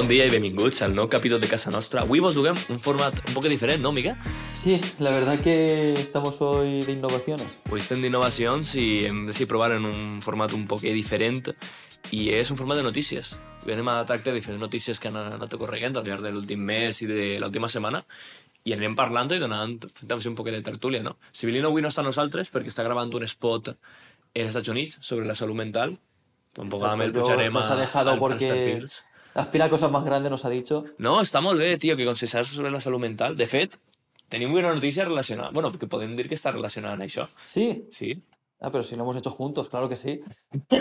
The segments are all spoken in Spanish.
Bon dia i benvinguts al nou capítol de Casa Nostra. Avui vos duguem un format un poc diferent, no, Mica? Sí, la verdad que estamos hoy de innovaciones. Avui estem d'innovacions i hem decidit provar en un format un poc diferent i és un format de notícies. Anem a tractar diferents notícies que han anat ocorreguent al llarg de l'últim mes i de l'última setmana i anirem parlant i donant un poc de tertúlia, no? Civilino avui no està amb nosaltres perquè està gravant un spot en Estats Units sobre la salut mental. Tampoc amb el pujarem a- als porque perfils. Aspira a cosas más grandes, nos ha dicho. No, està molt bé, tio, que consellers sobre la salut mental. De fet, tenim una notícia relacionada... Bueno, perquè podem dir que està relacionada amb això. Sí. Sí. Ah, pero si lo hemos hecho juntos, claro que sí.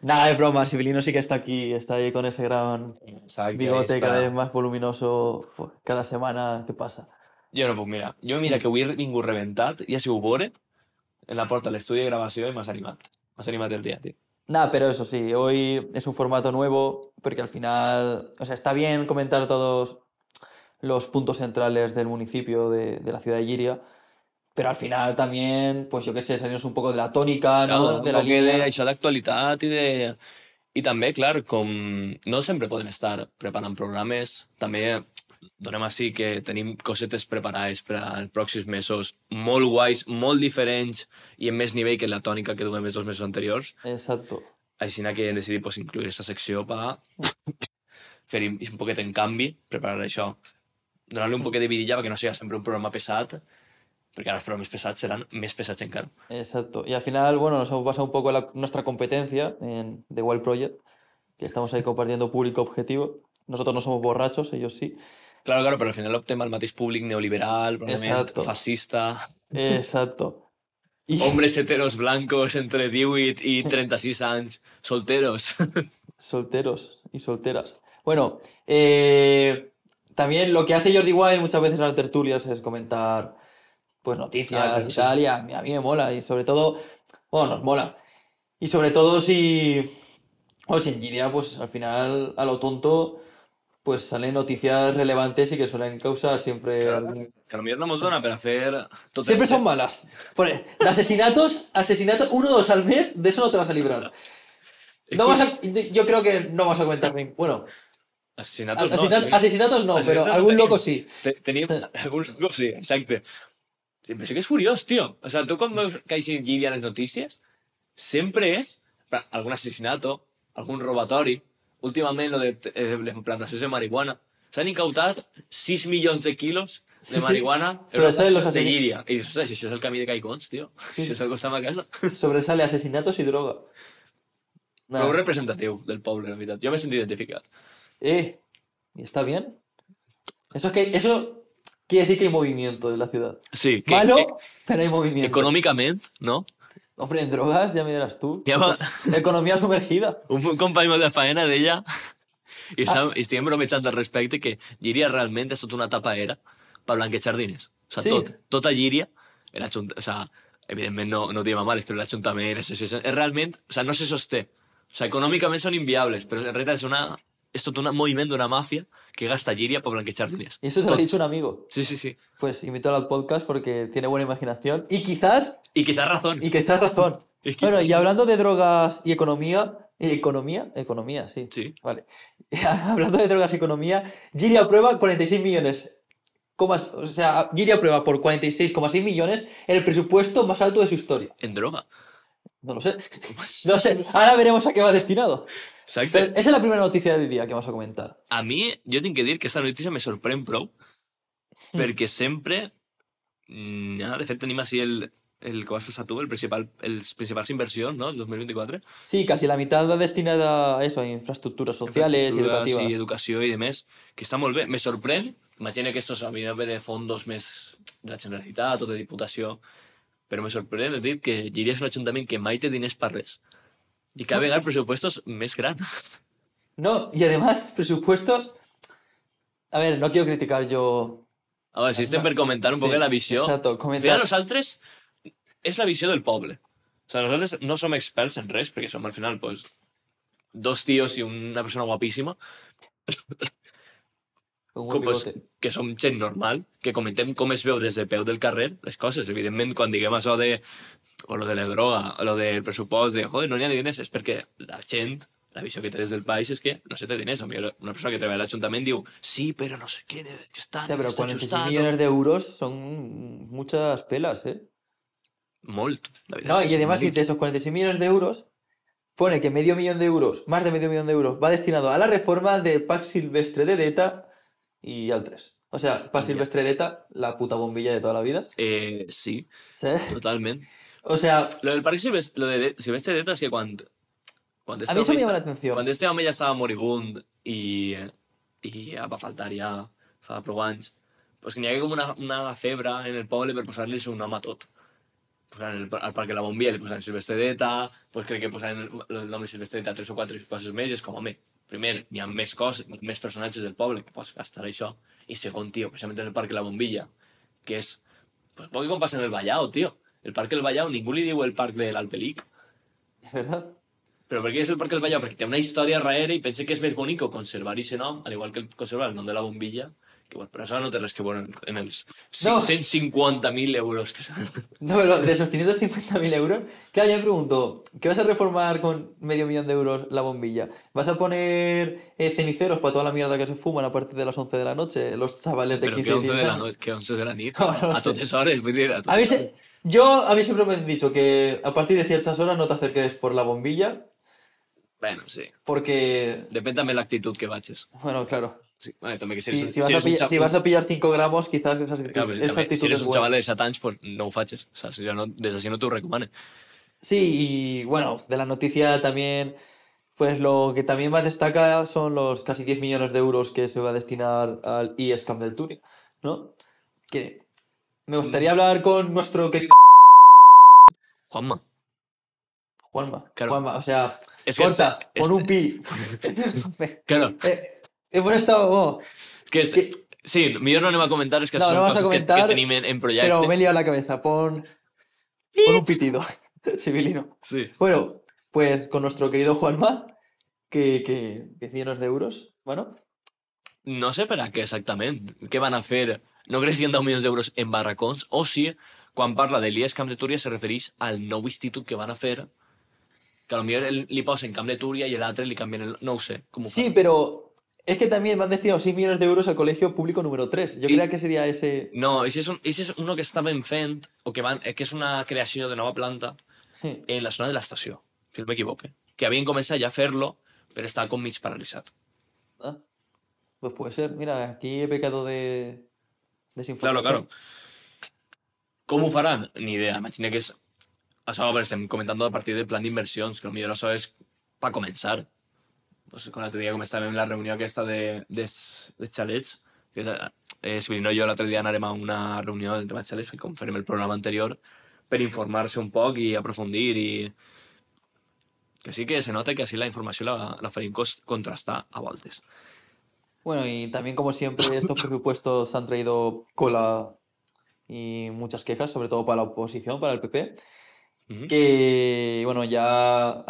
Nada, es broma. Sibilino sí que está aquí, está ahí con ese gran Exacte, bigote cada vez más voluminoso. Cada semana, ¿qué pasa? Jo no puc mirar. Jo mira que avui he vingut reventat i ha sigut veure en la porta de l'estudi de gravació i m'has animat. M'has animat el dia, tio. Nada, pero eso sí, hoy es un formato nuevo porque al final, o sea, está bien comentar todos los puntos centrales del municipio de, de la ciudad de Giria, pero al final también, pues yo qué sé, salirnos un poco de la tónica, ¿no? Claro, de la poc línea. d'això d'actualitat i de... I també, clar, com no sempre podem estar preparant programes, també donem així que tenim cosetes preparades per als pròxims mesos molt guais, molt diferents i en més nivell que la tònica que duem els dos mesos anteriors. Exacto. Així que hem decidit pues, incluir aquesta secció per fer un poquet en canvi, preparar això, donar-li un poquet de vidilla perquè no sigui sempre un programa pesat, perquè ara els programes pesats seran més pesats encara. Exacto. Y al final, bueno, nos hemos basado un poco en la- nuestra competencia en The Wild Project, que estamos ahí compartiendo público objetivo. Nosotros no somos borrachos, ellos sí. Claro, claro, però al final optem al mateix públic neoliberal, Exacto. fascista, Exacto. Y hombres heteros blancos entre 18 i 36 anys, solteros. solteros y solteras. Bueno, eh, también lo que hace Jordi Wild muchas veces en las tertulias es comentar pues noticias Ah, y sí. tal, y a, mí- a mí me mola, y sobre todo, bueno, nos mola. Y sobre todo si, o si en Giria, pues al final, a lo tonto, pues salen noticias relevantes y que suelen causar siempre... Claro, algún- que a lo millor no mos dona per a fer... Tot Siempre son malas. Por- de asesinatos, asesinatos, uno o dos al mes, de eso no te vas a librar. No vas a, yo creo que no vas a comentar ni- Bueno, Asesinatos, no, asesinatos, asesinatos no, pero Asesinatos algún tenim. loco sí. Te- Tenim Sí. alguns locos, sí, exacte. Sí, Però sí que és curiós, tio. O sea, tu quan veus que així Gili a les notícies, sempre és pra- últimament lo de eh, les plantacions de marihuana. S'han incautat 6 milions de quilos Sí, de sí. marihuana en Sobresalen una los de. Llíria. I dius, ostres, si això és el camí de Caicons, tio. Si això és el a ma casa. Sobresale asesinatos y droga. Nada. Prou representatiu del poble, la veritat. Jo m'he sentit identificat. Eh, ¿y está bien? Eso es que eso quiere decir que hay movimiento en la ciudad. Sí, que, Malo, que pero hay movimiento. econòmicament, no? Hombre, en drogas ya me dirás tú. Economía sumergida. un company meu de faena deia i, estàvem, i estiguem bromejant al respecte que Llíria realment és tota una tapaera per blanquejar diners. O sigui, Sí. tot, tota Llíria, o sigui, evidentment no, no diem a males, però l'Ajuntament, les associacions, realment, o sigui, no se sosté. O sigui, econòmicament són inviables, però en realitat és, una, és tot un moviment d'una màfia que gasta Llíria per blanquejar diners. Y eso te lo ha dicho un amigo. Sí, sí, sí. Pues invítalo al podcast porque tiene buena imaginación y quizás, Y quizás razón. y quizás razón. Es que- Bueno, y hablando de drogas y economía, economía, economía, sí. Sí. Vale. Hablando de drogas y economía, Giri aprueba 46 millones. O sea, Giri aprueba por 46,6 millones el presupuesto más alto de su historia. En droga. No lo sé. No sé. Ahora veremos a qué va destinado. Exacte. Esa es la primera noticia del día que vamos a comentar. A mi, jo tinc que dir que aquesta notícia me sorprèn prou, perquè sempre... mm, Ja, de fet, tenim així el, el que vas passar tu, el principal, els principals inversions, no?, el 2024. Sí, casi la mitad va destinada a eso, a infraestructuras sociales y Infraestructures educativas. I educació i demés, que està molt bé. Me sorprèn, imagina que estos havien d'haver de fondos més de la Generalitat o de Diputació, però me sorprèn el dit que és un ajuntament que mai té diners per res i que ha vegades pressupostos més grans. No, y además, presupuestos. A ver, no quiero criticar yo. A veure, si estem per comentar un Sí, poc la visió... exacto, Al comentar- final, nosaltres... És la visió del poble. O sigui, nosaltres no som experts en res, perquè som al final pues, dos tios i una persona guapíssima, un com, pues, que som gent normal, que comentem com es veu des de peu del carrer les coses. Evidentment, quan diguem això de... o lo de la droga, o lo del pressupost de, joder, no n'hi ha diners, és perquè la gent la visió que té des del país és que no se té diners. Mi una persona que treballa a l'Ajuntament diu sí, però no sé què, que està, que està 46 ajustat. millones de euros son muchas pelas, ¿eh? Molt. La No, y que además, si de esos 46 millones de euros, pone que medio millón de euros, más de medio millón de euros, va destinado a la reforma de Pac Silvestre de Deta y al 3. O sea, Pac Ya. Silvestre de Deta, la puta bombilla de toda la vida. Eh, sí, ¿Sabes? totalment. O sea, Lo del Parc Silvestre, lo de Silvestre Deta és que quan... Quan a mí eso me llama la atención. Quan este home ja estava moribund i, i ja va faltar ja fa prou anys, pues que n'hi hagué com una, una febre en el poble per posar-li un nom a tot. Posant el, al Parc de la Bombilla li posaven Silvestre d'Eta, pues crec que posaven el, el nom de Silvestre d'Eta tres o quatre coses més, i és com, home, primer, n'hi ha més coses, més personatges del poble que pots gastar això, i segon, tio, precisament en el Parc de la Bombilla, que és, pues poc com passa en el Vallao, tio. El Parc del Vallao, ningú li diu el Parc de l'Alpelic, ¿Es verdad? però per què és el Parc del Vallao? Perquè té una història darrere i pense que és més bonic conservar aquest nom, al igual que conservar el nom de la bombilla, que bueno, però això no té res que veure en, els No. 150.000 euros que s'han... No, pero de esos 550.000 euros, claro, yo me pregunto, ¿qué vas a reformar con medio millón de euros la bombilla? ¿Vas a poner eh, ceniceros para toda la mierda que se fuman a partir de las 11 de la noche, los chavales de Però 15 que y 11 de 16 la, años? no, que 11 de la nit, No, no a vull dir, a A mí se- yo, a mí siempre me han dicho que a partir de ciertas horas no te acerques por la bombilla, Bueno, sí. porque, Depèn també l'actitud que vagis. bueno, claro, Sí. Bueno, també que si si, si vas, a pillar, si vas a pillar 5 gramos, quizás esa, actitud- si, esa actitud si eres es un xaval de 7 anys, pues no ho facis. Saps? Jo no, des d'ací no recomane. Sí, y bueno, de la noticia también, pues lo que también más destaca son los casi 10 millones de euros que se va a destinar al eScam del Turing, ¿no? Que me gustaría hablar con nuestro querido Juanma. Juanma. Claro. Juanma, o sea, Es que corta, este- pon un este- pi. Claro, Eh, hemos estado... oh, que este... Sí, millor no anem a comentar, és que No, són no vas a que, comentar, que tenim en, en projecte. pero me he liado la cabeza, pon, pon un pitido civilino. Sí. Bueno, pues con nuestro querido Juanma, que, que 10 millones de euros, bueno, No sé per a què exactament. Què van a fer? No creus que ha 10 milions d'euros en barracons? O si, quan parla de l'IES Camp de Túria, se refereix al nou institut que van a fer, que potser el, li posen Camp de Túria i l'altre li canvien el... No ho sé. Com ho Sí, fan? pero es que también me han destinado 6 millones de euros al colegio público número 3. Yo Y- que sería ese. No, si és, un, és uno que estaven fent, o que, van, eh, que és una creació de nova planta en la zona de l'estació, si no m'equivoque. Que havien començat ja a fer-lo, però està com mig paralitzat. Ah, pues puede ser. Mira, aquí he pecado de Claro, desinformación. claro. Com ho faran? Ni idea. Imagina que és... Això ho estem comentant a partir del plan d'inversions, que potser això és per començar. Pues, com l'altre dia, com estàvem en la reunió aquesta de, de, de xalets, que és, eh, Sibilino i jo l'altre dia anarem a una reunió del tema de xalets, com farem el programa anterior, per informar-se un poc i aprofundir i... Que sí que se nota que així la informació la, la farem contrastar a voltes. Bueno, y también, como siempre, estos presupuestos han traído cola y muchas quejas, sobre todo para la oposición, para el PP. Ujú. Que, bueno, ya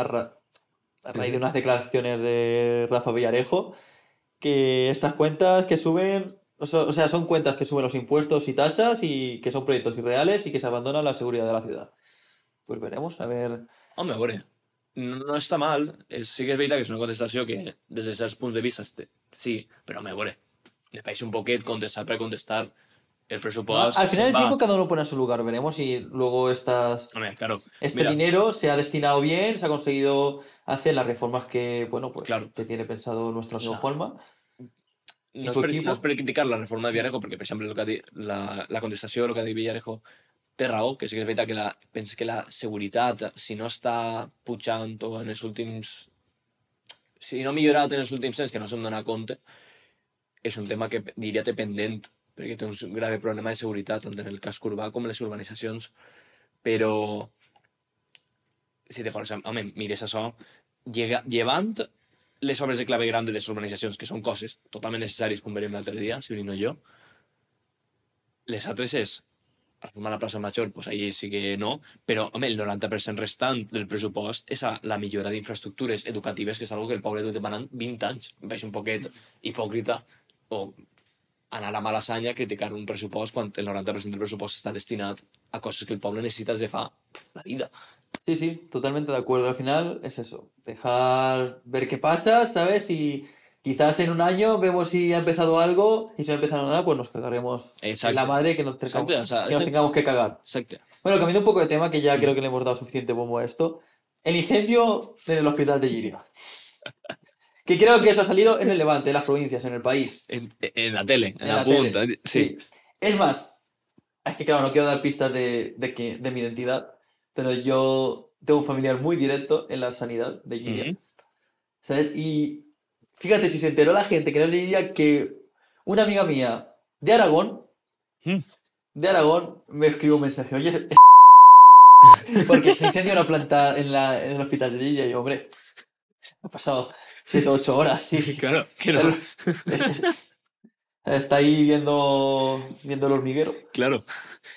a, ra- a raíz de unas declaraciones de Rafa Villarejo, que estas cuentas que suben, o sea, son cuentas que suben los impuestos y tasas y que son proyectos irreales y que se abandona la seguridad de la ciudad. Pues veremos, a ver. A veure, no, està mal. És, sí que és veritat que és una contestació que, des de certs punts de vista, este, sí, però home, a veure, pareix un poquet contestar per contestar el ¿no? pressupost. Al final se'n del tiempo cada uno pone a su lugar, veremos si luego estas, Home, claro. este mira, dinero se ha destinado bien, se ha conseguido hacer las reformas que, bueno, pues Claro. que tiene pensado nuestro amigo sea, Juanma. no su per, no és per criticar la reforma de Villarejo, perquè, per exemple, el que la, la contestació del que ha dit Villarejo té raó, que sí que és veritat que la, pensa que la seguretat, si no està pujant o en els últims... Si no ha millorat en els últims temps, que no se'm dona compte, és un tema que diria té pendent, perquè té un grave problema de seguretat, tant en el casc urbà com en les urbanitzacions, però si te pones, a- home, mires això, llega, llevant les obres de clavegram de les urbanitzacions, que són coses totalment necessàries, com verem l'altre dia, si no jo, les altres és reformar la plaça Major, doncs ahir sí que no, però, home, el 90% restant del pressupost és a la millora d'infraestructures educatives, que és algo que el poble té demanant 20 anys. Em veig un poquet hipòcrita o anar a Malassanya a criticar un pressupost quan el 90% del pressupost està destinat a coses que el poble necessita des de fa la vida. Sí, sí, totalmente de acuerdo. Al final es eso, dejar ver qué pasa, ¿sabes? Y quizás en un año vemos si ha empezado algo y si no ha empezado nada, pues nos cagaremos en Exacto. la madre que nos tengamos, Exacto, o sea, que nos este- tengamos que cagar. Exacte. Bueno, cambiando un poco de tema, que ya creo que le hemos dado suficiente bombo a esto. El incendio en el hospital de Giria. Que creo que eso ha salido en el Levante, en las provincias, en el país. En, en la tele, en, En la, la tele, punta. Sí. Es más, es que claro, no quiero dar pistas de, de, que, de mi identidad, pero yo tengo un familiar muy directo en la sanidad de Giria. ¿Sabes? Y fíjate, si se enteró la gente que no le diría que una amiga mía de Aragón, Mm. de Aragón, me escribió un mensaje, oye, es porque se incendió una planta en, la, en el hospital de Giria y yo, hombre, ha pasado 7 o 8 horas, sí. Claro, es- Está ahí viendo, viendo el hormiguero. Claro.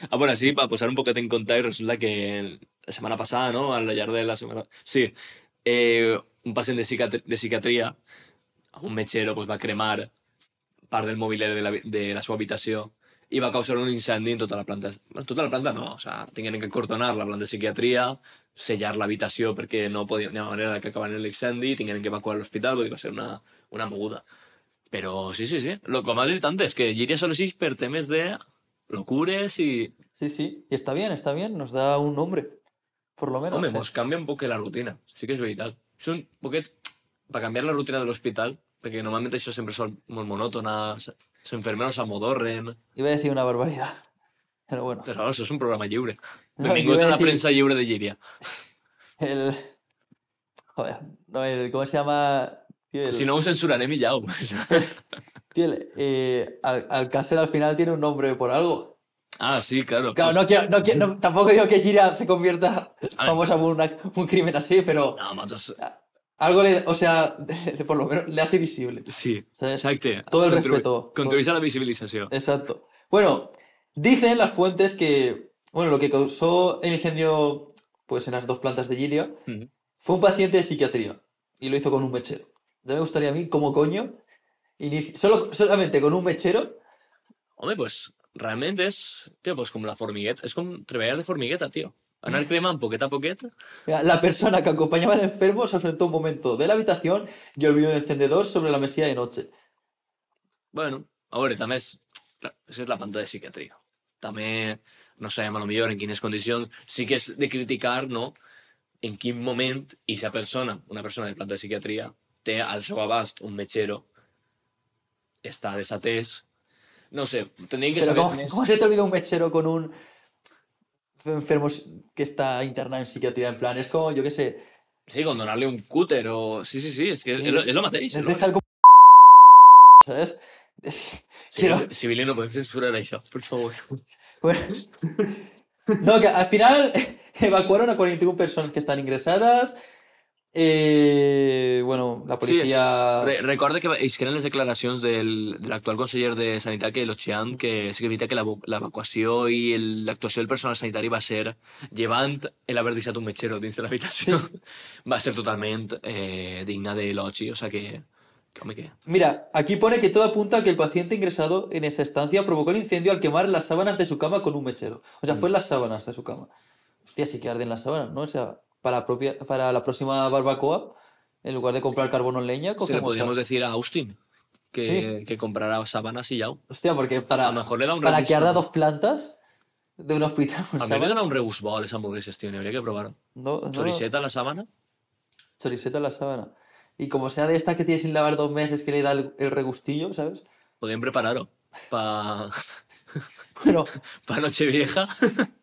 Ah, bueno, sí, para posar un poquet en contacto, resulta que la semana pasada, ¿no? Al llarg de la semana... Sí, eh, un pacient de, psiquiatr de psiquiatria, un metgero, pues, va cremar part del mobiliari de la, de la seva habitació i va causar un incendi en tota la planta. En tota la planta no, o sea, tingueren que cordonar la planta de psiquiatria, sellar l'habitació perquè no podia, no hi havia manera de que acabaren l'incendi, tingueren que evacuar l'hospital, dir, va ser una, una moguda. Però sí, sí, sí. Lo que m'has dit antes, que Giria solo existe per temes de locures i... Sí, sí. Y está bien, está bien. Nos da un nombre. Por lo menos. Home, ¿eh? mos canvia un poc la rutina. Sí que és veritat. És un poquet... Per canviar la rutina de l'hospital, perquè normalment això sempre són molt monòtona, els enfermeros s'amodorren... Iba a decir una barbaridad. Pero bueno. Però això és un programa iba a a la decir- premsa lliure de Llíria. El. Joder. No, el. ¿Cómo se llama? Tío, el, Si no ho censurarem i ja ho. tío, el, eh, Al- Alcácer al final tiene un nombre por algo. Ah, sí, claro. Claro, pues- no quiero, no quiero, no- tampoco digo que Gira se convierta famosa por una- un crimen así, pero No, matos... algo le, o sea, por lo menos le hace visible. Sí, ¿sabes? exacte. Todo el Contribu- respeto. Contribuís a la visibilització. Exacto. Bueno, dicen las fuentes que, bueno, lo que causó el incendio, pues en las dos plantas de Gilia, fue un paciente de psiquiatría y lo hizo con un mechero. Ya me gustaría a mí, como coño, solo, solamente con un mechero, Home, pues, realment és... Tio, pues com la formigueta. És com treballar de formigueta, tio. Anar cremant poquet a poquet. la persona que acompañaba al enfermo se ausentó un momento de la habitación y olvidó el encendedor sobre la mesilla de noche. Bueno, a veure, també és... És la planta de psiquiatria. També no sabem, a lo millor, en quines condicions... Sí que és de criticar, no?, en quin moment i si persona, una persona de planta de psiquiatria, té al seu abast un metgero, està desatès... No sé, tendríem que Pero saber ¿cómo, més... cómo se te olvida un mechero con un enfermo que está internado en psiquiatría? En plan, es como, yo qué sé, Sí, con donar-li un cúter o... Sí, sí, sí, és que Sí, es- lo mateix. És es lo. ¿Sabes? Es Sí, quiero- Civili, no podem censurar això, per favor. Bueno, no, que al final evacuaron a 41 personas que están ingresadas. Eh, bueno, la policía. Re recorda que eren les declaracions del, de l'actual conseller de Sanitat, que l'Ochean, que sí que l'evo- l'evacuació i el- l'actuació del personal sanitari va ser, llevant l'haver deixat un metgero dins de l'habitació, va ser totalment eh, digna de l'oci, o sea que... que. Mira, aquí pone que todo apunta a que el paciente ingresado en esa estancia provocó el incendio al quemar las sábanas de su cama con un mechero. O sea, fue en las sábanas de su cama. Hostia, sí que arden las sábanas, ¿no? O sea, para la, propia, para la próxima barbacoa, en lugar de comprar carbono en leña, Se le cogemos. podríamos decir a Austin que, que comprara sábanas y ya. Hostia, porque para, A lo mejor le da un para que arda ¿no? dos plantas de un hospital A mí me dona un regust bo les hamburgueses, tio, n'hauria que provar-ho. No, no. Choriceta a la sábana? Choriceta en la sábana. Y como sea de esta que tiene sin lavar dos meses que le da el, el regustillo, ¿sabes? Podem preparar-ho pa, Bueno. pa Nochevieja.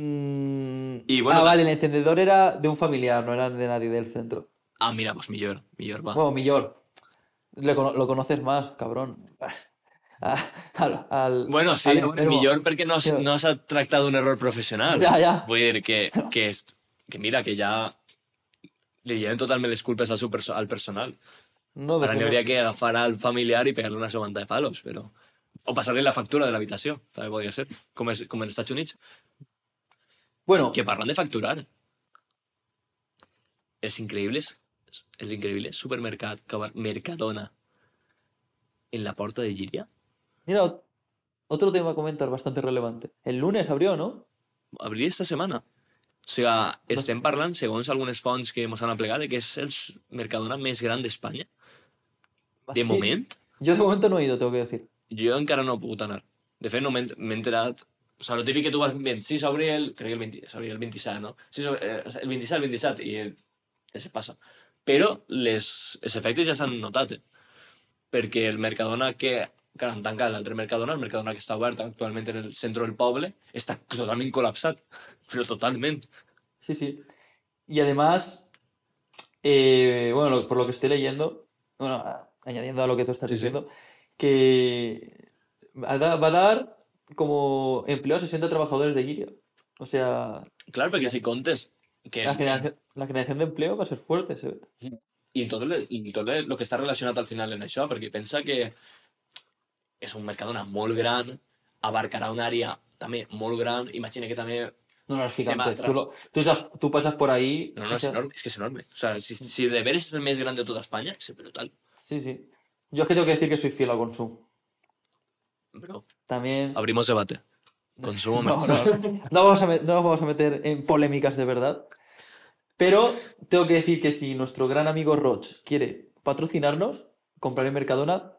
mm, Y bueno, ah, vale, el encendedor era de un familiar, no era de nadie del centro. Ah, mira, pues millor, millor, va. Bueno, millor. Le cono- lo conoces más, cabrón. Ah, al, al- Bueno, sí, al millor perquè no has, Tío. no has tractat d'un error professional. Ja, ja. Vull dir que, que, és, que mira, que ja li lleven totalment les culpes al, seu perso al personal. No, n'hi no. hauria que agafar al familiar i pegar-li una segunda de palos, però... O passar-li la factura de l'habitació, també podria ser, com, és, com en Estats Units. Bueno, Que parlant de facturar, els increïbles, els increïbles supermercat, que va- Mercadona, en la porta de Llíria, mira, ot- otro tema a comentar bastante relevante. El lunes abrió, ¿no? abrí esta semana. O O sigui, estem parlant, segons algunes fonts que ens han aplegat, de que és el Mercadona més gran d'Espanya. De Sí. moment, Yo de momento no he ido, tengo que decir. jo encara no he pogut anar. De fet, no m'he m'he enterat... O sigui, el típic que tu vas veient, sí, s'obri el... Crec que el, 20, s'obri el 27, no? Sí, eh, el 27, el 27, i el, ja se passa. Però les, els efectes ja s'han notat, eh? Perquè el Mercadona que, que han tancat l'altre Mercadona, el Mercadona que està obert actualment en el centre del poble, està totalment col·lapsat. Però totalment. Sí, sí. Y además, eh, bueno, lo- por lo que estoy leyendo, bueno, añadiendo a lo que tú estás Sí, sí. diciendo, que a da- va a dar como empleo a 60 trabajadores de Giria. O sea, Clar, perquè si comptes que... la generación, la generación de empleo va a ser fuerte, se ve. El, i tot el, el que està relacionat al final en això, perquè pensa que és un Mercadona molt gran, abarcarà una àrea també molt gran, imagina que també... No, no, es gigante. Tú, lo- pasas por ahí. No, no, sea, enorme, és que és enorme. O sea, si, si de veres és el més gran de tota Espanya, és brutal. Sí, sí. Yo es que tengo que decir que soy fiel a Consum. Bro, También. abrimos debate. Consumo No, no, no vamos a no nos vamos a meter en polémicas de verdad. Pero tengo que decir que si nuestro gran amigo Roch quiere patrocinarnos, comprar en Mercadona.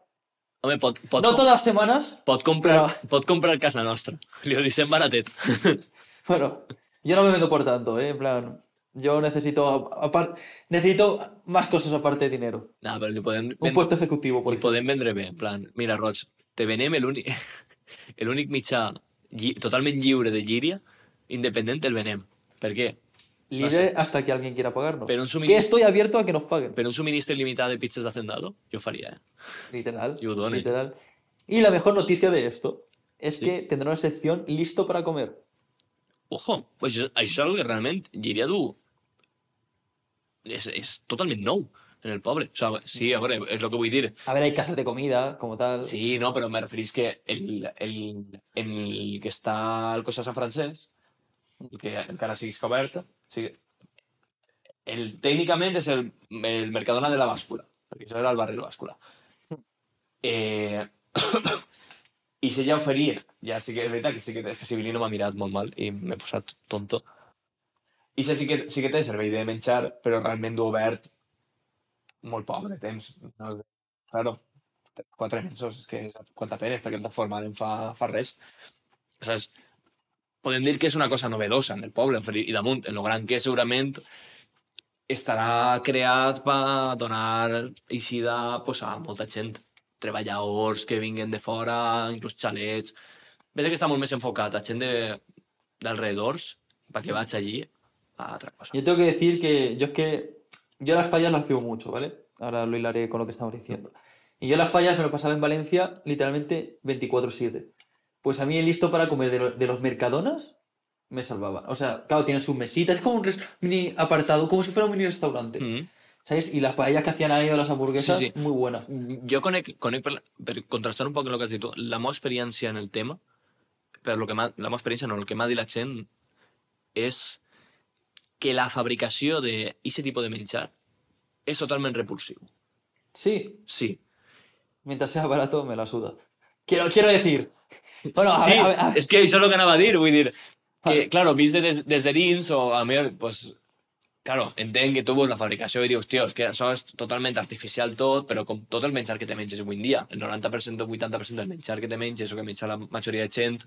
Home, pot, pot, No todas las semanas. pot, comprar, pot comprar casa nostra. Li ho deixem baratet. Bueno, yo no me vendo por tanto, ¿eh? En plan, yo necesito, apar- necesito más cosas aparte de dinero. Li podem, Un puesto ejecutivo, por ejemplo. podem vendre bé. En plan, mira, Roig, te venem l'únic l'únic mitjà lli totalment lliure de llíria, independent, el venem. Per què? Libre hasta que alguien quiera pagarnos. Pero un Que suministro, estoy abierto a que nos paguen. per un subministre il·limitat de pizzas d'Hacendado, jo ho faria, eh? Literal. Y Udone. Literal. Y la mejor noticia de esto es Sí. que tendrá una sección listo para comer. Ojo, pues això, és una que realment Llíria du... És, és totalment nou en el poble. O sigui, sí, a veure, és el que vull dir. A ver, hay casas de comida, como tal. Sí, no, però me referís que el, el, el que està al costat de Sant Francesc, el que encara siguis sigui, el, tècnicament és el, el Mercadona de la Bàscula, perquè això era el barri de la Bàscula. Eh, I si ja oferia, ja sí que és veritat que sí que, és que Sibilino m'ha mirat molt mal i m'he posat tonto. I sí que, sí que té servei de menjar, però realment du obert molt poc de temps. No? Claro, quatre mesos, és que és quanta pena, perquè de forma no fa, fa res. O sigui, podem dir que és una cosa novedosa en el poble, i damunt, en lo gran que segurament estarà creat per donar eixida pues, a molta gent, treballadors que vinguen de fora, inclús xalets. Veig que està molt més enfocat a gent de- d'alrededors, perquè vaig allí a altra cosa. Yo tengo que decir que yo es que yo las fallas las vivo mucho, ¿vale? Ahora lo hilaré con lo que estamos diciendo. Y yo las fallas me lo pasaba en Valencia literalmente 24/7. Pues a mí el listo para comer de, lo- de los mercadonas me salvaba. O sea, claro, tienen sus mesitas, es como un mini apartado, como si fuera un mini restaurante. Mm. ¿Sabes? Y las paellas que hacían ahí o las hamburguesas, Sí, sí. muy buenas. Jo conec, conec per, per contrastar un poc amb el que has dit tu, la meva experiència en el tema, per lo que la meva experiència no, el que m'ha dit la gent és que la fabricació d'aquest tipus de menjar és totalment repulsiu. Sí, Sí. mientras sea barato me la suda. Quiero, quiero decir. Bueno, a sí, ver, a ver, a ver. és que això és el que anava a dir, vull dir, que, Vale. claro, vist des, des de dins, o a mi, pues, claro, entenc que tu veus la fabricació i dius, tio, és que això és totalment artificial tot, però com tot el menjar que te menges avui en dia, el 90% o 80% del menjar que te menges o que menja la majoria de gent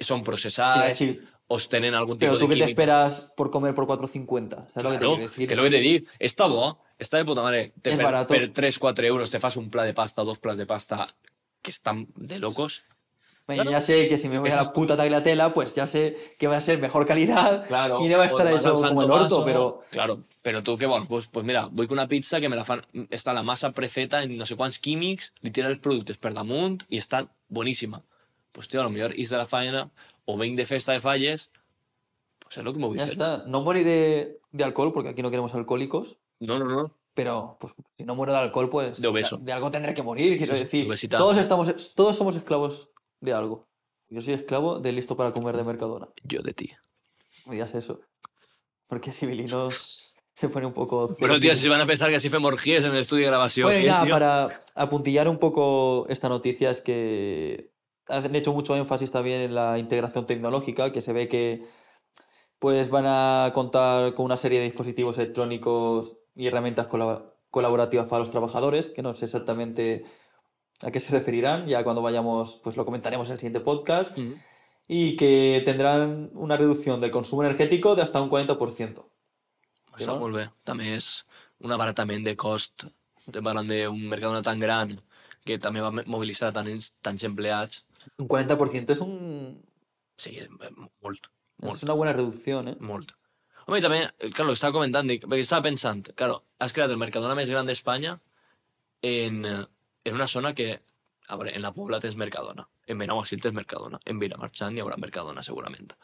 són Te iba a processats decir, o tenen algun Pero tú de qué te químic. esperas por comer por 4.50? ¿Sabes lo que te Claro, quiero decir? que és el que te dic, està bo, està de puta mare. Te És per, barato. per 3-4 euros te fas un pla de pasta dos plats de pasta que estan de locos. Bueno, Claro. ya sé que si me voy a Esas- la puta tagliatela, pues ya sé que va a ser mejor calidad Claro, y no va a estar hecho como el orto, Paso, pero Claro, però tu què vols? Pues, pues mira, vull que una pizza que me la fan... Està la massa prefeta en no sé quants químics, li tira els productes per damunt i està boníssima. Pues tio, a lo millor is de la faena o venc de festa de falles, pues és el que me vull ya fer. está. No moriré de alcohol porque aquí no queremos alcohólicos, No, no, no. pero pues, si no muero de alcohol, pues De obeso. de, de algo tendré que morir, quiero Sí, decir. obesidad. Todos, estamos, todos somos esclavos de algo. Yo soy esclavo de listo para comer de Mercadona. Jo de ti. No digas eso. Porque Sibilino se pone un poco... Bueno, celosito. tío, si van a pensar que así fem orgíes en el estudio de grabació. Bueno, ¿qué, nada, para apuntillar un poco esta noticia es que han hecho mucho énfasis también en la integración tecnológica, que se ve que pues van a contar con una serie de dispositivos electrónicos y herramientas colab- colaborativas para los trabajadores, que no sé exactamente a qué se referirán, ya cuando vayamos, pues lo comentaremos en el siguiente podcast, y que tendrán una reducción del consumo energético de hasta un 40%. Està no? molt bé. També és un abaratament de cost. Estem parlant d'un Mercadona tan gran que també va mobilitzar tants, tants empleats. Un 40% es, un, Sí, molt, es molt, una buena reducción, ¿eh? molt. Home, i també, eh, claro, estava comentant, dic, perquè estava pensant, claro, has creat el Mercadona més gran d'Espanya en, eh, en una zona que, a veure, en la Pobla tens Mercadona, en Benaguasil tens Mercadona, en Vilamarxant hi haurà Mercadona, segurament.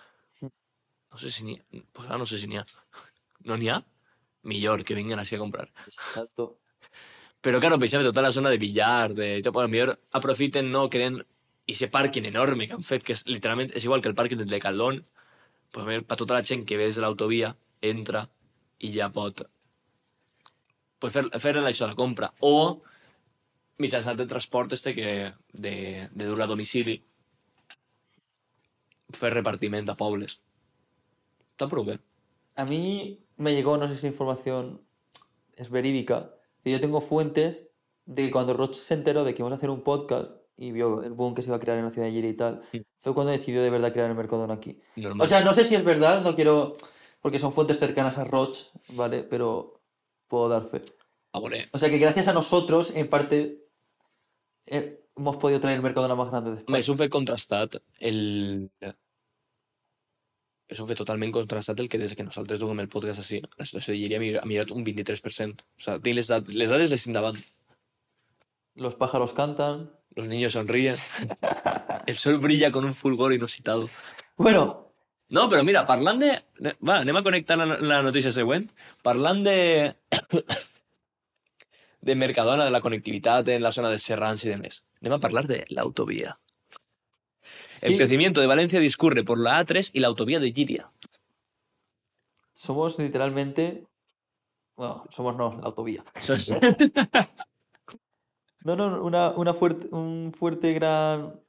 No sé si n'hi ha, pues ara no sé si n'hi ha. No n'hi ha? Millor que vinguin així a comprar. Exacto. Però, claro, per exemple, tota la zona de billar, de... Ja, pues, millor aprofiten, no, creen i se parking enorme que han fet, que és, literalment és igual que el pàrquing del Decathlon, pues, per tota la gent que ve des de l'autovia, entra i ja pot pues, fer, fer la compra. O mitjançant el transport este que de, de dur a domicili fer repartiment a pobles. Està prou bé. A mí me llegó, no sé si información es verídica, que yo tengo fuentes de que cuando Roch se enteró de que íbamos a hacer un podcast y vio el boom que se iba a crear en la ciudad de Llíria y tal, fue cuando decidió de verdad crear el Mercadona aquí. Normal. O sea, no sé si es verdad, no quiero, porque son fuentes cercanas a Roch, ¿vale? Pero puedo dar fe. a veure, O sea que gracias a nosotros, en parte, eh, hemos podido traer el Mercadona más grande de España. és un fet contrastat el... És un fet totalment contrastat el que des que nosaltres duguem el podcast així, la situació de Llíria ha millorat- un 23%. O sea, les, dades, les dades les tinc davant. Los pájaros cantan. Los niños sonríen. El sol brilla con un fulgor inusitado. Bueno, No, però mira, parlant de... Va, anem a connectar la, la notícia següent. Parlant de... de Mercadona, de la connectivitat en la zona de Serrans y demás. Anem a hablar de la autovía. El Sí. crecimiento de Valencia discurre por la A3 y la autovía de Giria. somos literalmente... Bueno, somos no, la autovía. No, no, una, una fuerte, un fuerte gran,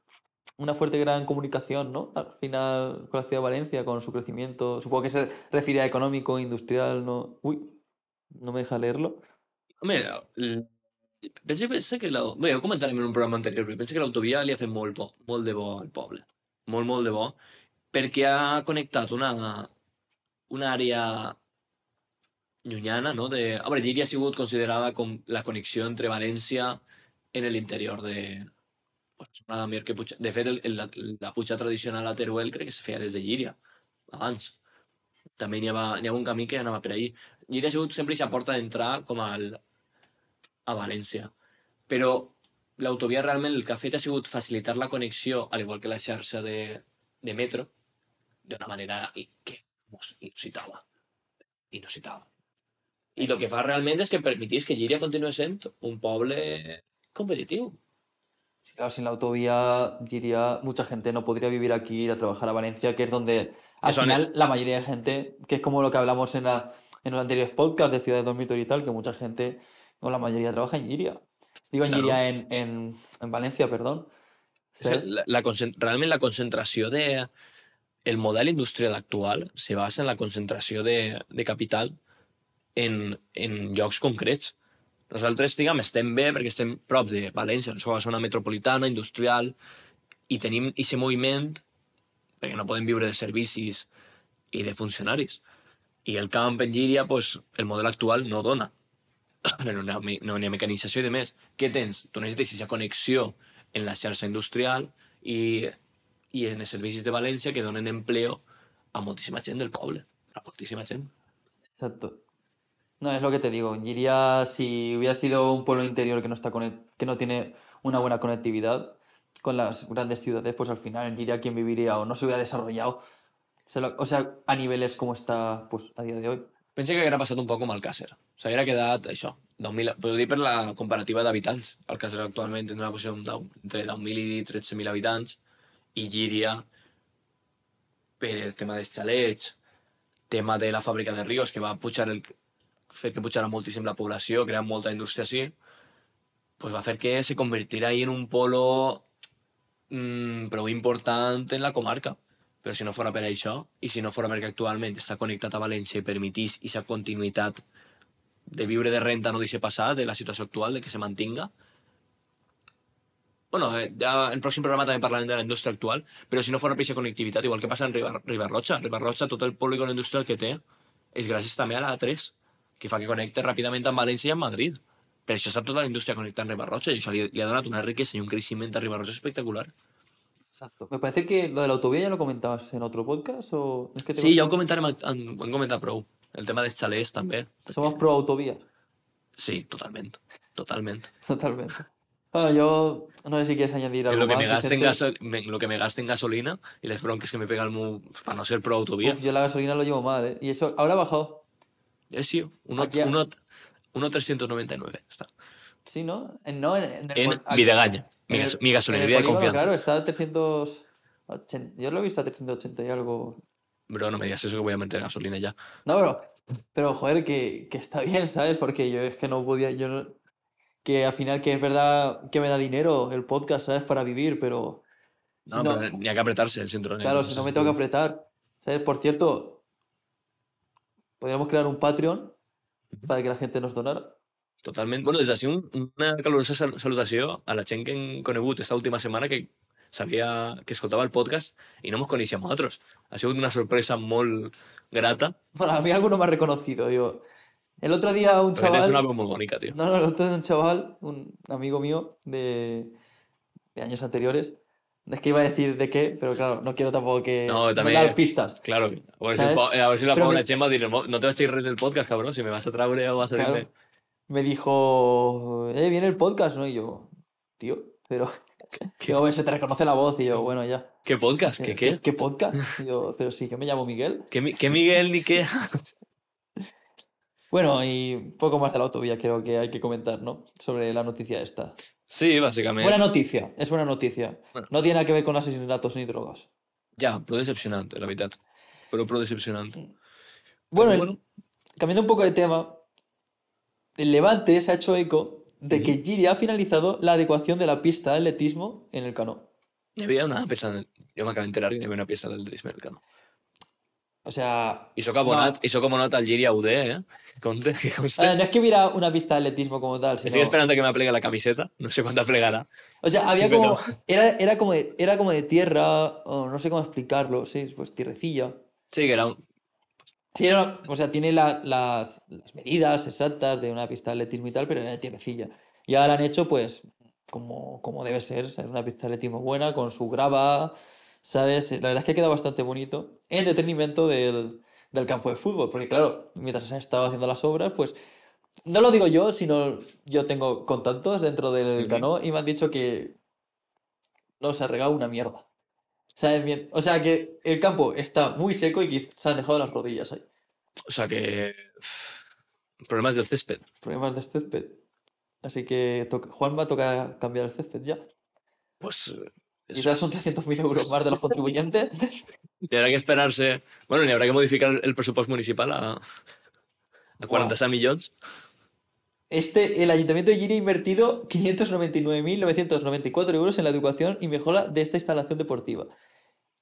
una fuerte gran comunicación, ¿no? Al final con la ciudad de Valencia, con su crecimiento, supongo que se refiere a económico, industrial, ¿no? Uy, no me deja leerlo. Home, el- penso, penso que la... Bé, ho comentarem en un programa anterior, penso que l'autovia li ha fet molt, bo, molt de bo al poble. Molt, molt de bo, perquè ha connectat una, una àrea llunyana, no? De... A veure, Llíria ha sigut considerada com la connexió entre València en l'interior de... Pues, nada més que Puig... De fet, el, el, la, la puja tradicional a Teruel crec que se feia des de Llíria, abans. També n'hi havia, havia un camí que anava per ahí. Llíria ha sigut sempre aquesta porta d'entrar com al, a València. Però l'autovia realment el que ha fet ha sigut facilitar la connexió, al igual que la xarxa de, de metro, d'una manera que mos inusitada. Inusitada. I el que fa realment és que permetís que Llíria continuï sent un poble competitiu. Sí, claro, sin la autovía, diría, mucha gente no podría vivir aquí, ir a trabajar a Valencia, que es donde al Eso, final la mayoría de gente, que es como lo que hablamos en, la, en los anteriores podcasts de Ciudad de Dormitorio y tal, que mucha gente, o la mayoría trabaja en Giria. Digo en Claro. Giria, en, en, en Valencia, perdón. La, la, realment la concentració de... El model industrial actual se basa en la concentració de, de capital en, en llocs concrets. Nosaltres, diguem, estem bé perquè estem prop de València, la seva zona metropolitana, industrial, i tenim aquest moviment perquè no podem viure de servicis i de funcionaris. I el camp en Llíria, pues, el model actual no dona. No n'hi ha, no ha mecanització i de més. Què tens? Tu necessites aquesta connexió en la xarxa industrial i, i en els servicis de València que donen empleo a moltíssima gent del poble. A moltíssima gent. Exacto. No, es lo que te digo. Giria, si hubiera sido un pueblo interior que no, está que no tiene una buena conectividad con las grandes ciudades, pues al final Giria quien viviría o no se hubiera desarrollado. O sea, a niveles como está pues a día de hoy. Pensa que haguera passat un poc com. O sigui, haguera quedat això, 10.000, però ho dic per la comparativa d'habitants. Alcàsser actualment tindrà una posició entre 10.000 i 13.000 habitants i Llíria, per el tema dels xalets, tema de la fàbrica de Ríos, que va pujar el, fer que pujara moltíssim la població, crear molta indústria així, pues va fer que se convertirà ahí en un polo mm, prou important en la comarca. però si no fora per això, i si no fora perquè actualment està connectat a València i permetís aquesta continuïtat de viure de renta no deixe passar, de la situació actual, de que se mantinga, bueno, eh, ja en el pròxim programa també parlarem de la indústria actual, però si no fora per aquesta connectivitat, igual que passa en Ribar Ribarrotxa, Ribarrotxa, tot el polígon industrial que té, és gràcies també a la A3, que fa que connecte ràpidament amb València i amb Madrid. Per això està tota la indústria connectada en Ribarrotxa i això li, li ha donat una riquesa y un crecimiento a Ribarrotxa espectacular. Exacto. Me parece que lo de la autovía ya lo comentabas en otro podcast o... Es que Sí, ja ho comentarem, en, hem comentat prou. El tema dels xalers també. Somos pro autovías. Sí, totalment. Totalment. Totalmente. Bueno, yo no sé si quieres añadir algo Lo que, más. me gaste en me- lo que me gaste en gasolina y las broncas que me pega el mu para no ser pro autovía. Uf, yo la gasolina lo llevo mal, ¿eh? Y eso ahora ha bajado. Eh, sí, uno, Aquí a- uno, uno 399 está. Sí, ¿no? En, no, en, en el En pol- aquí- Videgaña, mi, gas- mi gasolinería de confianza. Claro, está a 380. Yo lo he visto a 380 y algo. Bro, no me digas eso que voy a meter gasolina ya. No, pero, pero joder, que, que está bien, ¿sabes? Porque yo es que no podía, yo no- que al final que es verdad que me da dinero el podcast, ¿sabes? Para vivir, pero si No, pero ni hay que apretarse el cinturón. claro, en si no me tengo que apretar, ¿sabes? Por cierto, podríamos crear un Patreon para que la gente nos donara. Totalment. Bueno, des d'ací un, una calorosa sal salutació a la gent que hem conegut esta última setmana que sabia que escoltava el podcast i no ens coneixíem nosaltres. Ha sigut una sorpresa molt grata, Bueno, a mí alguno me ha reconocido, yo. El otro día un perquè tens una chaval... veu molt bonica, tio. No, no, el otro día un chaval, un amigo mío de, de años anteriores, es que iba a decir de qué, pero claro, no quiero tampoco que No, no también- dar pistas. Claro, a veure, si, el a veure si la Paula que- Gent va dir no te vaig dir res del podcast, cabrón, si me vas a traure o vas a Claro. me dijo, eh, viene el podcast, ¿no? Y yo, tío, pero... "Hombre, se te reconoce la voz y yo, bueno, ya. ¿Qué podcast? ¿Qué qué? ¿Qué podcast? Y yo, pero sí, que me llamo Miguel. ¿Qué, qué Miguel ni qué? Bueno, y poco más de la autovía creo que hay que comentar, ¿no? Sobre la noticia esta. Sí, bàsicament. Buena noticia, es buena noticia. Bueno. No tiene nada que ver con asesinatos ni drogas. Ja, però decepcionant, la veritat. Però prou decepcionant. Bueno, el- cambiando un poco de tema, el Levante se ha hecho eco de que Giri ha finalizado la adecuación de la pista de atletismo en el Cano. una peça... Jo m'acabo d'enterar que havia una peça del Drismer Cano. O sea, I soc abonat, i soc abonat al Giri UD, eh? Conte, que conste. eh, no es que hubiera una pista de atletismo como tal, sino... esperant a que m'aplegue la camiseta. No sé quan plegarà. O sea, había Pero- como... Era, era, como de, era como de tierra, o no sé cómo explicarlo, sí, pues tierrecilla. Sí, que era un... Sí, era una- o sea, tiene la- las, las medidas exactas de una pista de atletismo y tal, pero era de tierrecilla. Y ahora la han hecho, pues, como, como debe ser, ¿sabes? Una pista de atletismo buena, con su grava, ¿sabes? La verdad es que queda bastante bonito en detrimento del, del campo de fútbol, porque claro, mientras han estado haciendo las obras, pues, no lo digo yo, sino yo tengo contactos dentro del Ujú. cano y me han dicho que no se ha regado una mierda. ¿Sabes bien? O sea que el campo está muy seco y se han dejado las rodillas ahí. O sea que... Problemes del césped. Problemas de césped. Así que toca- Juan va a tocar cambiar el césped ya. Pues... eso. Quizás son 300.000 euros más de los contribuyentes. Y habrá que esperarse... Bueno, ni habrá que modificar el pressupost municipal a... A 47 milions. Este, el Ayuntamiento de Giri ha invertido 599.994 euros en la educación y mejora de esta instalación deportiva.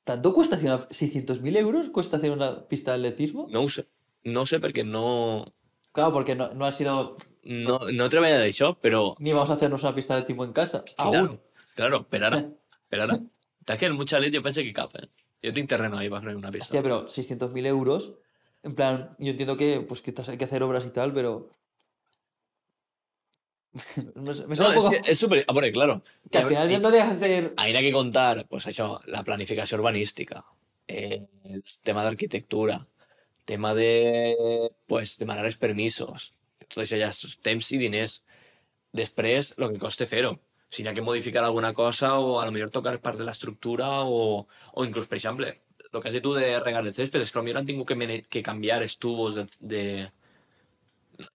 ¿Tanto cuesta hacer una... 600.000 euros cuesta hacer una pista de atletismo? No sé. No sé perquè no... Claro, porque no, no ha sido... No, no he treballat d'això, però... Ni vamos a hacernos una pista de atletismo en casa. Claro, Aún. claro, per ara. Per ara. T'has que el mucho chalet jo penso que cap, eh? Jo tinc terreno ahí para una pista. Hostia, pero 600.000 euros. En plan, yo entiendo que pues quizás hay que hacer obras y tal, pero... me No, un és, poco... que és super... A veure, claro. Que al final Hi- no deja de ser... Hay que contar, pues això, la planificació urbanística, eh, el tema d'arquitectura, tema de, pues, demanar els permisos, ja és temps i diners. Després, el que costa fer-ho. Si n'hi ha que modificar alguna cosa o a lo millor tocar part de l'estructura o, o inclús, per exemple, el que has dit tu de regar el césped, és que potser han tingut que, que canviar els tubos de, de...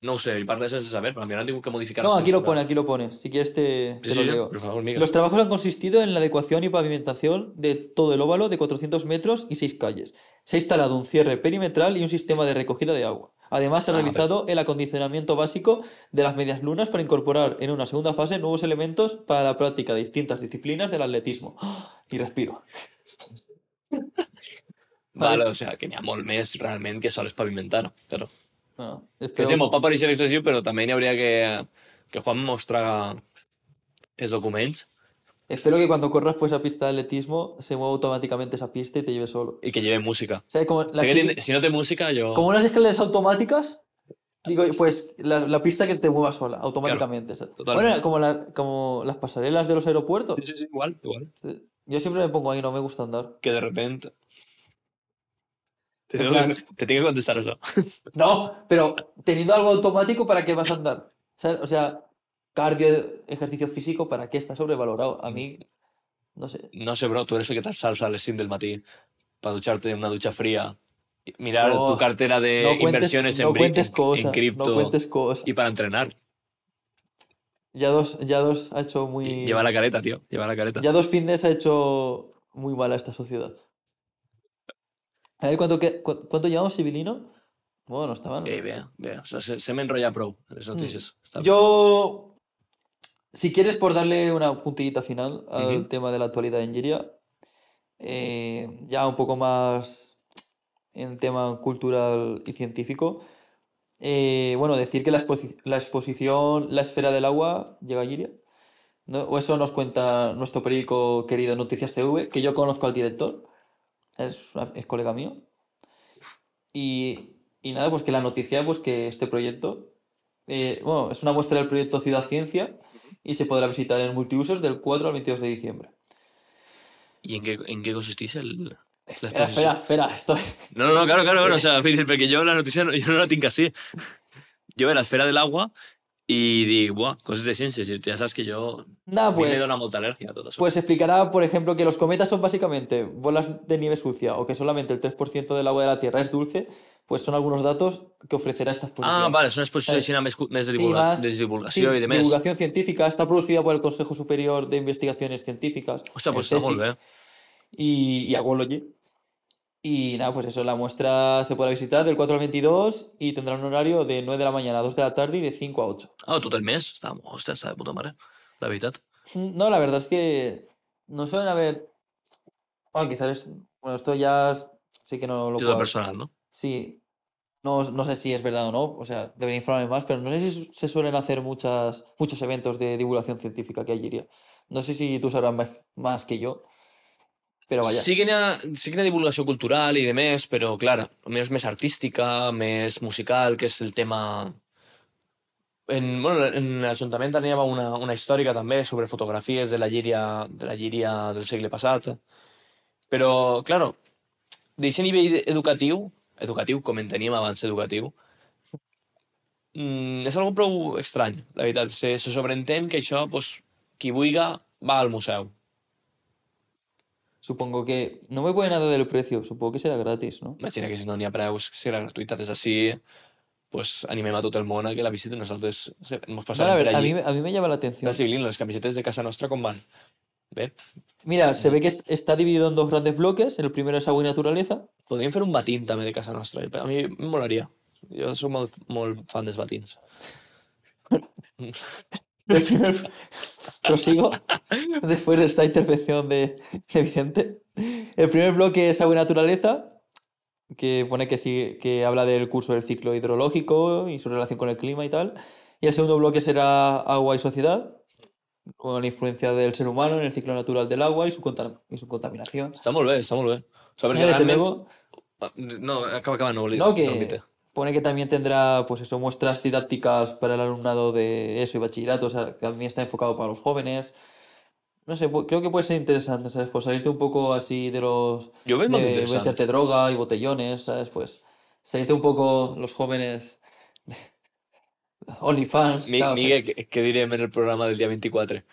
No ho sé, i parles sense saber, potser han tingut que modificar No, aquí lo pone, aquí lo pone. Si quieres te, te Sí, lo leo. por favor, Miguel. Los trabajos han consistido en la adecuación y pavimentación de todo el óvalo de 400 metros y 6 calles. Se ha instalado un cierre perimetral y un sistema de recogida de agua. Además, se ha Ah, realizado el acondicionamiento básico de las medias lunas para incorporar en una segunda fase nuevos elementos para la práctica de distintas disciplinas del atletismo. ¡Ah! Y respiro. Vale, o sea, que n'hi ha molt més realment que sols pavimentar, claro. Bueno, Que sí, molt pot parecer excessiu, però també n'hi hauria que, que Juan mostra els documents Espero que cuando corras por esa pista de atletismo se mueva automáticamente esa pista y te lleve solo. i que lleve música. O sea, como, las tiene- si no té música, jo... como unas escaleras automáticas, digo, pues la, la pista que te mueva sola, automáticamente. totalmente. Bueno, como, la- como las pasarelas de los aeropuertos. Sí, sí, sí, igual, igual. Yo siempre me pongo ahí, no me gusta andar. Que de repente... Te, En tengo plan- que, te tengo que contestar eso. No, pero teniendo algo automático, ¿para qué vas a andar? ¿Sabes? O sea, cardio, ejercicio físico, ¿para qué está sobrevalorado? A mí, no sé. No sé, bro, tú eres el que te salsa a les 5 del matí para ducharte en una ducha fría, mirar No, tu cartera de No cuentes, inversiones en, no cuentes en- cosas, en cripto no cuentes cosas. y para entrenar. Ya dos, ya dos ha hecho muy... Lleva la careta, tío, lleva la careta. Ya dos fines ha hecho muy mal a esta sociedad. A ver, ¿cuánto, cu- cuánto llevamos, Civilino? Bueno. Eh, bé, bé, o sea, se, se m'enrotlla prou en les notícies. Està bé. Mm. Yo, si quieres, por darle una puntillita final al tema de la actualidad en Giria, eh, ya un poco más en tema cultural y científico, eh, bueno, decir que la, exposi- la exposición La Esfera del Agua llega a Giria. ¿no? O eso nos cuenta nuestro periódico querido Noticias TV, que yo conozco al director, es, es colega mío. Y, y nada, pues que la noticia, pues que este proyecto eh, bueno, es una muestra del proyecto Ciudad Ciencia y se podrá visitar en multiusos del 4 al 22 de diciembre. I en què, en què consisteix el... Espera, espera, espera, estoy... No, no, no, claro, claro, claro, o sea, perquè jo la notícia no, jo no la tinc així. Jo ve l'esfera de l'aigua i dic, buah, coses de ciències, i ja saps que a mi pues, me dona molta al·lèrgia a tot això. pues explicará, por ejemplo, que los cometas son básicamente bolas de nieve sucia o que solamente el 3% del agua de la Tierra es dulce, pues son algunos datos que ofrecerá esta exposición. ah, vale, una ¿Sabes? així més, cu- més de, Sí, divulga más- de divulgació Sí, i de més. divulgación científica, está producida por el Consejo Superior de Investigaciones Científicas, Hòstia, el pues està molt bé. y, y Agology. Y nada, pues eso, la muestra se podrá visitar del 4 al 22 y tendrá un horario de 9 de la mañana a 2 de la tarde y de 5 a 8. Ah, tot el mes? Està, hòstia, està de puta mare, la veritat. No, la verdad es que no suelen haber... Ah, quizás es... Bueno, esto ya sí que no lo puedo... personal, no? Sí, no, no sé si es verdad o no, o sea, debería informarme más, pero no sé si se suelen hacer muchas, muchos eventos de divulgación científica que hay, No sé si tú sabrás más, más que yo, pero vaya. Sí que, n'hi ha, sí que ha divulgació cultural i de més, però, clar, més, més artística, més musical, que és el tema... En, bueno, en l'Ajuntament tenia una, una històrica també sobre fotografies de la llíria, de la llíria del segle passat. Però, clar, d'aquest nivell educatiu, educatiu, com en teníem abans educatiu, mm, és algo prou estrany, la veritat. Se, se sobreentén que això, pues, qui vulga va al museu. Supongo que no me pone nada del precio, supongo que será gratis, ¿no? Imagina que si no n'hi ha preus, que serà gratuïta des d'ací, pues, animem a tot el món a que la visiten. Nosaltres se- ens No, passarem la per ver- a, allí. mí, me- a mí me llama la atención. La Civilino, les camisetes de casa nostra com van? Bé, Mira, se ve que est- está dividido en dos grandes bloques. El primero es agua y naturaleza. podríem fer un batín també de casa nostra. A mi em molaria. Jo soc molt, molt fan dels batins. El primer... Prosigo después de esta intervención de, de Vicente. El primer bloque es agua y naturaleza, que pone que, sí, que habla del curso del ciclo hidrológico y su relación con el clima y tal. Y el segundo bloque será agua y sociedad, con la influencia del ser humano en el ciclo natural del agua y su, y su contaminación. Està molt bé, està molt bé. O Y desde luego, No, acaba, acaba, no, no, no, que repite. Pone que también tendrá, pues eso, muestras didácticas para el alumnado de eso y bachillerato, o sea, que también está enfocado para los jóvenes. No sé, pu- creo que puede ser interesante, ¿sabes? Pues salirte un poco así de los... Veig molt de meterte droga y botellones, ¿sabes? Pues salirte un poco los jóvenes... OnlyFans, Mi, claro, o sea, Migue, què, què direm en el programa del dia 24?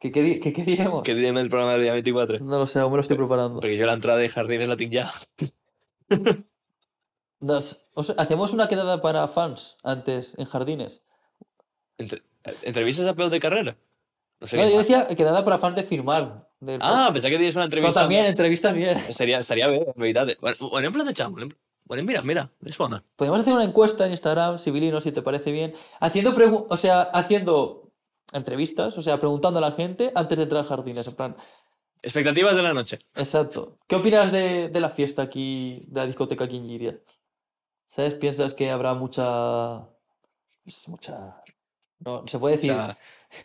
¿qué, qué, qué- qué diremos? Què direm en el programa del dia 24? No lo sé, aún me lo estoy preparando. Perquè jo l'entrada de jardines la tinc ja. Nos- hacemos una quedada para fans antes en jardines. Entre, entrevistes a peu de carrera? No sé No, yo decía quedada para fans de firmar. del Ah, pensava que diries una entrevista... también, entrevistas bien. Seria, estaria bé, en. Bueno, plantejant. ho anem- ho anem- Mira, mira, bona. Podemos hacer una encuesta en Instagram, Civilino, si te parece bien. Haciendo, o sea, haciendo entrevistas, o sea, preguntando a la gente antes de entrar a jardines. En plan, Expectativas de la noche. Exacto. ¿Qué opinas de, de la fiesta aquí, de la discoteca aquí en Giria? ¿Sabes? ¿Piensas que habrá mucha... pues, mucha... No, se puede O decir... sea,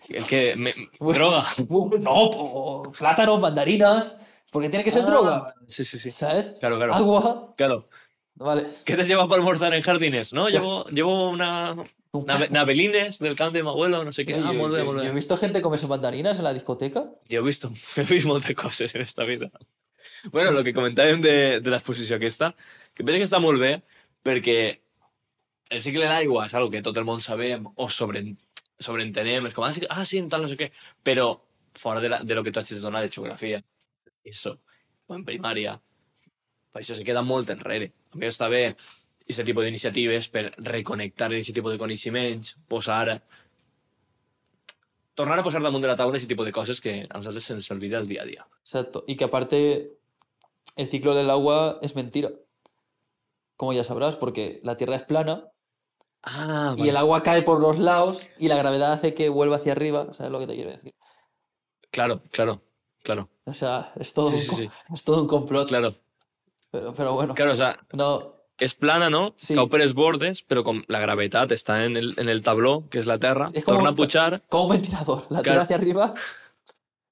el que... me- droga. No, po- plátanos, mandarinas, porque tiene que ser Ah, droga, Sí, sí, sí. ¿sabes? Claro, claro. Agua, Claro. vale. ¿Qué te llevas para almorzar en jardines? No, llevo, llevo una... Un Nave, navelines del camp de mi abuelo, no sé qué. Yo, Ah, yo- molt bé, yo- yo he visto gente comerse mandarinas en la discoteca. Jo he vist, he vist moltes coses en esta vida. Bueno, el que comentàvem de, de l'exposició aquesta, que penso que està molt bé perquè el cicle de l'aigua és algo que tot el món sabem o sobre, sobreentenem, és com, ah, ah, sí, en tal, no sé què, però fora de, la, de lo que tu hagis de donar de geografia, eso, o en primària, això se queda molt enrere. A mi està bé aquest tipus d'iniciatives per reconnectar aquest tipus de coneixements, posar tornar a posar damunt de la taula aquest tipus de coses que a nosaltres se'ns olvida el dia a dia. Exacto. Y que aparte el ciclo del agua es mentira. Como ya sabrás, porque la Tierra es plana Ah, y el agua cae por los lados y la gravedad hace que vuelva hacia arriba. ¿Sabes lo que te quiero decir? Claro, claro, claro, O sea, es todo, Sí, un, sí, es todo un complot. claro. Pero, pero bueno, Claro, o sea, no. és plana, no? Sí. Cau per els bordes, però com la gravetat està en el, en el tabló, que és la Terra, És com torna un a pujar... Como un ventilador. La Claro. Tierra hacia arriba.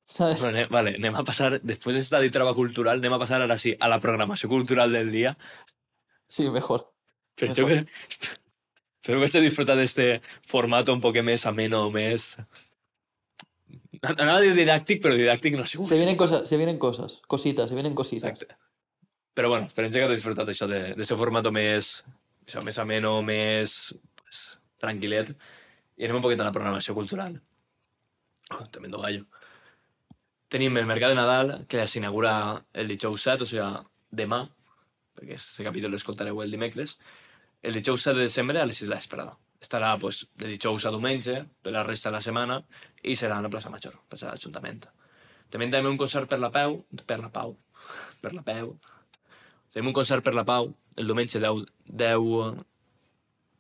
¿Sabes? Bueno, vale, anem a passar, després d'esta ditrava cultural, anem a passar ara sí a la programació cultural del dia. Sí, mejor. Per això que... Espero que hagi disfrutat d'este format un poc més ameno, més... Anava a dir didàctic, però didàctic no sigut. Se vienen cosas, se vienen cosas, cositas, se vienen cositas. Exacte. Però bueno, esperem que heu disfrutat això de, de ser format més, això, més ameno, més pues, tranquil·let. I anem un poquet a la programació cultural. Oh, tremendo gallo. Tenim el Mercat de Nadal, que s'inaugura el dijous 7, o sigui, demà, perquè aquest capítol l'escoltareu el dimecres, el dijous 7 de desembre a les 6 de l'esperada. Estarà pues, de dijous a diumenge, per la resta de la setmana, i serà a la plaça Major, plaça de l'Ajuntament. També tenim un concert per la Peu, per la Pau, per la Peu. Tenim un concert per la Pau el diumenge 10, 10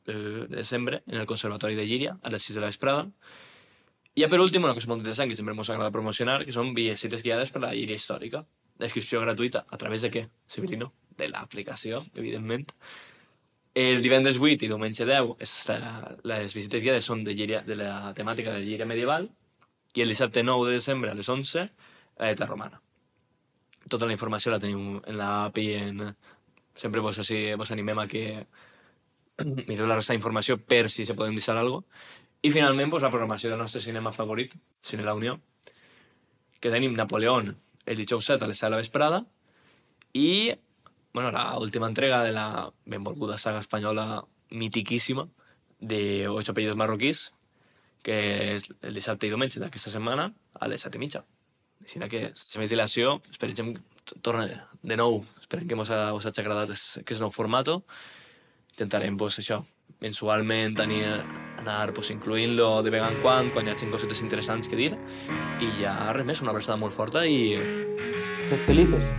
eh, de desembre en el Conservatori de Llíria a les 6 de la vesprada. I ja per últim, una cosa molt interessant que sempre ens agrada promocionar, que són visites guiades per la Llíria històrica. La inscripció gratuïta. A través de què, Severino? De l'aplicació, evidentment. El divendres 8 i diumenge 10 és la, les visites guiades són de, Llíria, de la temàtica de Llíria medieval i el dissabte 9 de desembre a les 11 a Eta Romana. Tota la informació la teniu en l'API en... Sempre vos, així, vos animem a que mireu la resta d'informació per si se podem deixar alguna cosa. I finalment, pues, la programació del nostre cinema favorit, Cine La Unió, que tenim Napoleón el dijous 7 a les 7 de la vesprada i bueno, la última entrega de la benvolguda saga espanyola mitiquíssima de Ocho apellidos marroquís que és el dissabte i diumenge d'aquesta setmana a les 7 i mitja. Així que, sense més dilació, esperem que torna de nou. Esperem que mos, ha, us hagi agradat aquest nou formato. Intentarem, pues, això, mensualment tenir, anar pues, incluint-lo de vegada en quan, quan hi hagi cosetes interessants que dir. I ja res més, una abraçada molt forta i Sed felices.